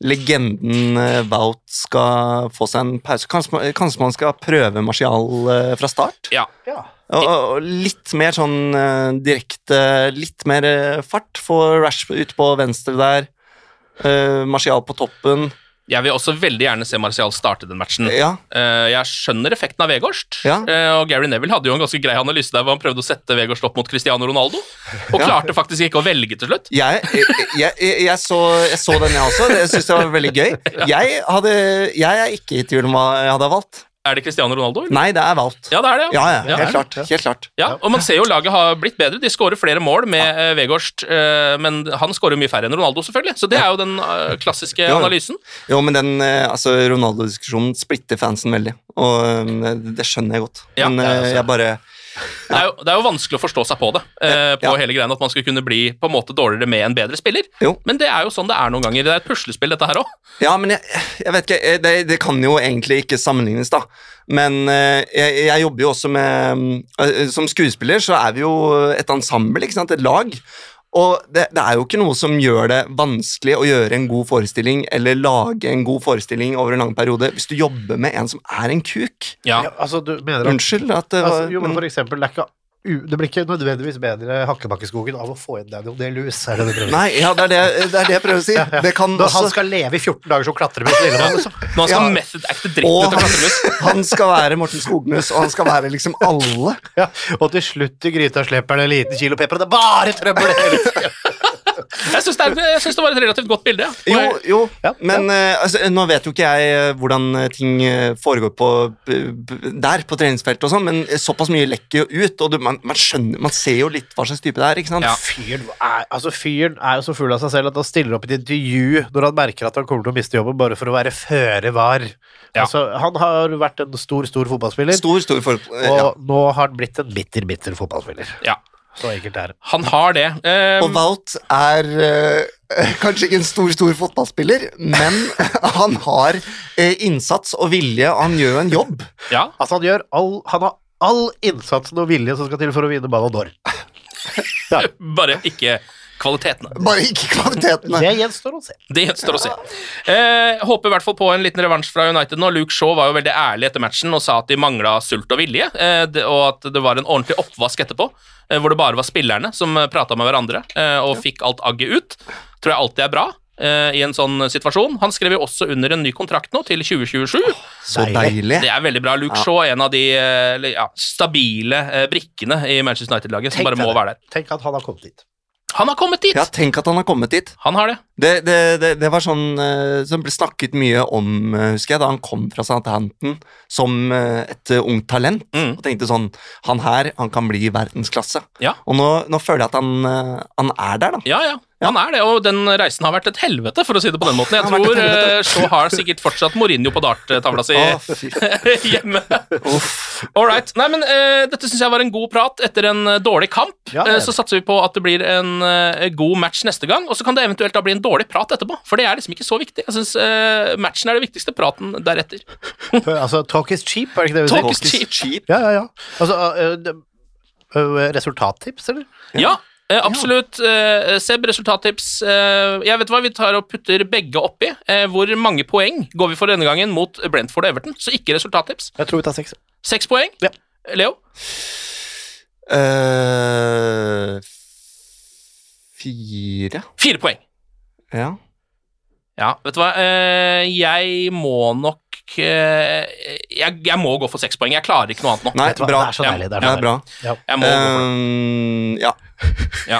Speaker 3: legenden eh, Wout skal få seg en pause. Kanskje, man- kanskje man skal prøve Martial eh, fra start?
Speaker 2: Ja.
Speaker 1: Ja.
Speaker 3: Og, og litt mer sånn eh, direkte Litt mer fart. Få Rashford ut på venstre der. Uh, Martial på toppen.
Speaker 2: Jeg vil også veldig gjerne se Martial starte den matchen.
Speaker 3: Ja.
Speaker 2: Eh, jeg skjønner effekten av Vegårst,
Speaker 3: Ja.
Speaker 2: eh, og Gary Neville hadde jo en ganske grei analyse der hvor han prøvde å sette Vegårst opp mot Cristiano Ronaldo, og
Speaker 3: Ja.
Speaker 2: klarte faktisk ikke å velge til slutt.
Speaker 3: Jeg, jeg, jeg, så, jeg så den, jeg også. Jeg syns jeg var veldig gøy. Jeg, hadde, jeg er ikke i tvil om hva jeg hadde valgt.
Speaker 2: Er det Cristiano Ronaldo? eller?
Speaker 3: Nei, det er valgt.
Speaker 2: Ja, det er det.
Speaker 3: Ja, ja,
Speaker 2: Ja.
Speaker 3: helt klart. Helt klart.
Speaker 2: Ja, og man ser jo laget har blitt bedre. De skårer flere mål med ja. Vegårst, eh, men han skårer mye færre enn Ronaldo, selvfølgelig. Så det er jo den eh, klassiske analysen.
Speaker 3: Jo, men den eh, altså, Ronaldo-diskusjonen splitter fansen veldig, og eh, det skjønner jeg godt.
Speaker 2: Ja,
Speaker 3: men
Speaker 2: det
Speaker 3: eh, jeg bare
Speaker 2: Det er, jo, det er jo vanskelig å forstå seg på det, eh, på
Speaker 3: Ja.
Speaker 2: hele greien, at man skal kunne bli på en måte dårligere med en bedre spiller.
Speaker 3: Jo.
Speaker 2: Men det er jo sånn det er noen ganger. Det er et puslespill, dette her òg.
Speaker 3: Ja, men jeg, jeg vet ikke eh, det, det kan jo egentlig ikke sammenlignes, da. Men eh, jeg, jeg jobber jo også med eh, Som skuespiller så er vi jo et ensemble, ikke sant? Et lag. Og det, det er jo ikke noe som gjør det vanskelig å gjøre en god forestilling eller lage en god forestilling over en lang periode hvis du jobber med en som er en kuk.
Speaker 2: Ja.
Speaker 1: Ja, altså, du mener at
Speaker 3: Unnskyld at det var
Speaker 1: altså, Jo, men
Speaker 3: men-
Speaker 1: for eksempel, det er ikke det blir ikke nødvendigvis bedre Hakkebakkeskogen av å få inn Daniel Day-Lewis.
Speaker 3: Nei, ja, det er det, det er det jeg prøver å si. Det kan
Speaker 1: Også... han skal leve i 14 dager som klatremus liksom.
Speaker 2: Han skal
Speaker 3: Ja.
Speaker 2: method-acte dritten ut av klatremus.
Speaker 3: han skal være Morten Skognes, og han skal være liksom alle.
Speaker 1: Ja, og til slutt i gryta slipper han en liten kilo pepper, og det er bare trøbbel hele tiden.
Speaker 2: Jeg syns det, det var et relativt godt bilde. ja.
Speaker 3: Jo, jo,
Speaker 1: Ja,
Speaker 3: men ja. altså, nå vet jo ikke jeg eh, hvordan eh, ting eh, foregår på, der, på treningsfeltet og sånn, men såpass mye lekker jo ut, og du, man, man skjønner, man ser jo litt hva slags type det er, ikke sant?
Speaker 2: Ja.
Speaker 1: Fyren er, altså, fyren er jo så full av seg selv at han stiller opp i et intervju når han merker at han kommer til å miste jobben, bare for å være føre var.
Speaker 2: Ja.
Speaker 1: Altså, han har vært en stor, stor fotballspiller,
Speaker 3: Stor, stor for... ja.
Speaker 1: og nå har han blitt en bitter, bitter fotballspiller.
Speaker 2: Ja.
Speaker 1: Så enkelt er det.
Speaker 2: Han har det. Eh,
Speaker 3: Og Wout er uh, kanskje ikke en stor, stor fotballspiller, men han har uh, innsats og vilje, og han gjør jo en jobb.
Speaker 2: ja.
Speaker 1: Altså, han gjør all, han har all innsatsen og vilje som skal til for å vinne Ballon d'Or. Ja,
Speaker 2: Bare ikke kvalitetene.
Speaker 3: Bare ikke kvalitetene.
Speaker 1: det gjenstår å se.
Speaker 2: Det gjenstår å se. Eh, håper i hvert fall på en liten revansj fra United nå. Luke Shaw var jo veldig ærlig etter matchen og sa at de mangla sult og vilje, eh, og at det var en ordentlig oppvask etterpå, eh, hvor det bare var spillerne som eh, prata med hverandre eh, og fikk alt agget ut. Tror jeg alltid er bra. eh, I en sånn situasjon. Han skrev jo også under en ny kontrakt nå, til 2027.
Speaker 3: Så deilig.
Speaker 2: Det er veldig bra. Luke Shaw, en av de ja, stabile brikkene i Manchester United-laget, som bare må være der.
Speaker 1: Tenk at han har kommet dit.
Speaker 2: Han har kommet dit!
Speaker 3: Ja, tenk at han har kommet dit.
Speaker 2: Han har det.
Speaker 3: Det, det, det, det var sånn eh, som ble snakket mye om, eh, husker jeg, da han kom fra Southampton som eh, et ungt talent.
Speaker 2: Mm.
Speaker 3: Og tenkte sånn Han her, han kan bli verdensklasse.
Speaker 2: Ja.
Speaker 3: Og nå, nå føler jeg at han, han er der, da.
Speaker 2: Ja, ja. Han er det, og den reisen har vært et helvete, for å si det på den måten. Jeg tror
Speaker 3: så
Speaker 2: eh, har sikkert fortsatt Mourinho på darttavla si hjemme. All right. Nei, men uh, dette syns jeg var en god prat etter en eh, dårlig kamp.
Speaker 1: Ja, uh,
Speaker 2: så satser vi på at det blir en uh, god match neste gang, og så kan det eventuelt da bli en dårlig prat etterpå, for det er liksom ikke så viktig. Jeg syns matchen er det viktigste, praten deretter.
Speaker 1: Altså, talk is cheap, er det ikke det vi
Speaker 2: Talk
Speaker 1: sier?
Speaker 2: is cheap.
Speaker 1: Ja, ja, ja. Altså, resultattips, eller?
Speaker 2: Ja, eh, absolutt. Eh, Seb, resultattips. Eh, jeg vet hva, Vi tar og putter begge oppi. Eh, hvor mange poeng går vi for denne gangen mot Brentford og Everton? Så ikke resultattips.
Speaker 1: Jeg tror vi tar seks.
Speaker 2: Seks poeng.
Speaker 1: Ja.
Speaker 2: Leo?
Speaker 3: Uh, fire
Speaker 2: Fire poeng.
Speaker 3: Ja.
Speaker 2: Ja, vet du hva. Eh, jeg må nok eh, jeg, jeg må gå for seks poeng. Jeg klarer ikke noe annet nå.
Speaker 3: Nei, bra.
Speaker 1: Det er så deilig. Det er,
Speaker 3: Det er bra.
Speaker 1: Ja.
Speaker 2: Jeg må gå for det.
Speaker 3: Um, ja.
Speaker 2: Ja.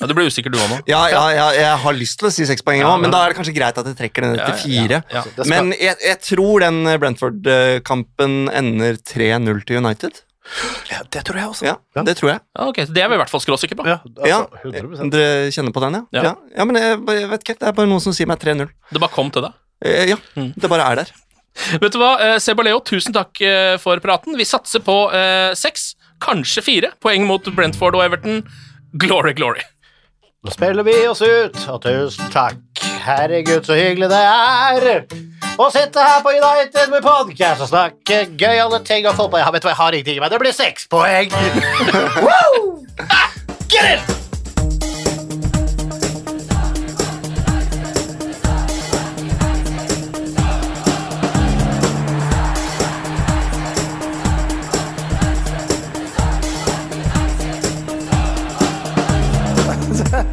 Speaker 2: ja, Du ble usikker du òg nå.
Speaker 3: Ja, ja, ja, jeg har lyst til å si seks poeng òg,
Speaker 2: Ja,
Speaker 3: men da er det kanskje greit at jeg trekker den til fire.
Speaker 2: ja, ja.
Speaker 1: Det skal-
Speaker 3: Men jeg, jeg tror den Brentford-kampen ender 3-0 til United.
Speaker 1: Ja, det tror jeg også.
Speaker 3: Ja, det tror jeg.
Speaker 2: Ja, ok, Det er vi i hvert fall skråsikre på.
Speaker 1: Ja,
Speaker 3: Ja,
Speaker 1: altså, 100
Speaker 3: Dere kjenner på den, ja?
Speaker 2: Ja.
Speaker 3: Ja, ja men jeg, jeg vet ikke, det er bare noen som sier meg 3-0.
Speaker 2: Det bare kom til deg.
Speaker 3: Eh, Ja,
Speaker 2: Mm.
Speaker 3: det bare er der.
Speaker 2: Vet du hva, eh, Seb og Leo, tusen takk eh, for praten. Vi satser på eh, seks, kanskje fire poeng mot Brentford og Everton. Glory, glory.
Speaker 1: Nå spiller vi oss ut, og tusen takk. Herregud, så hyggelig det er å sitte her på United med podcast og snakke gøyale ting og fotball. Ja, vet hva, jeg har ingenting i meg. Det blir seks poeng. Ah, Get it!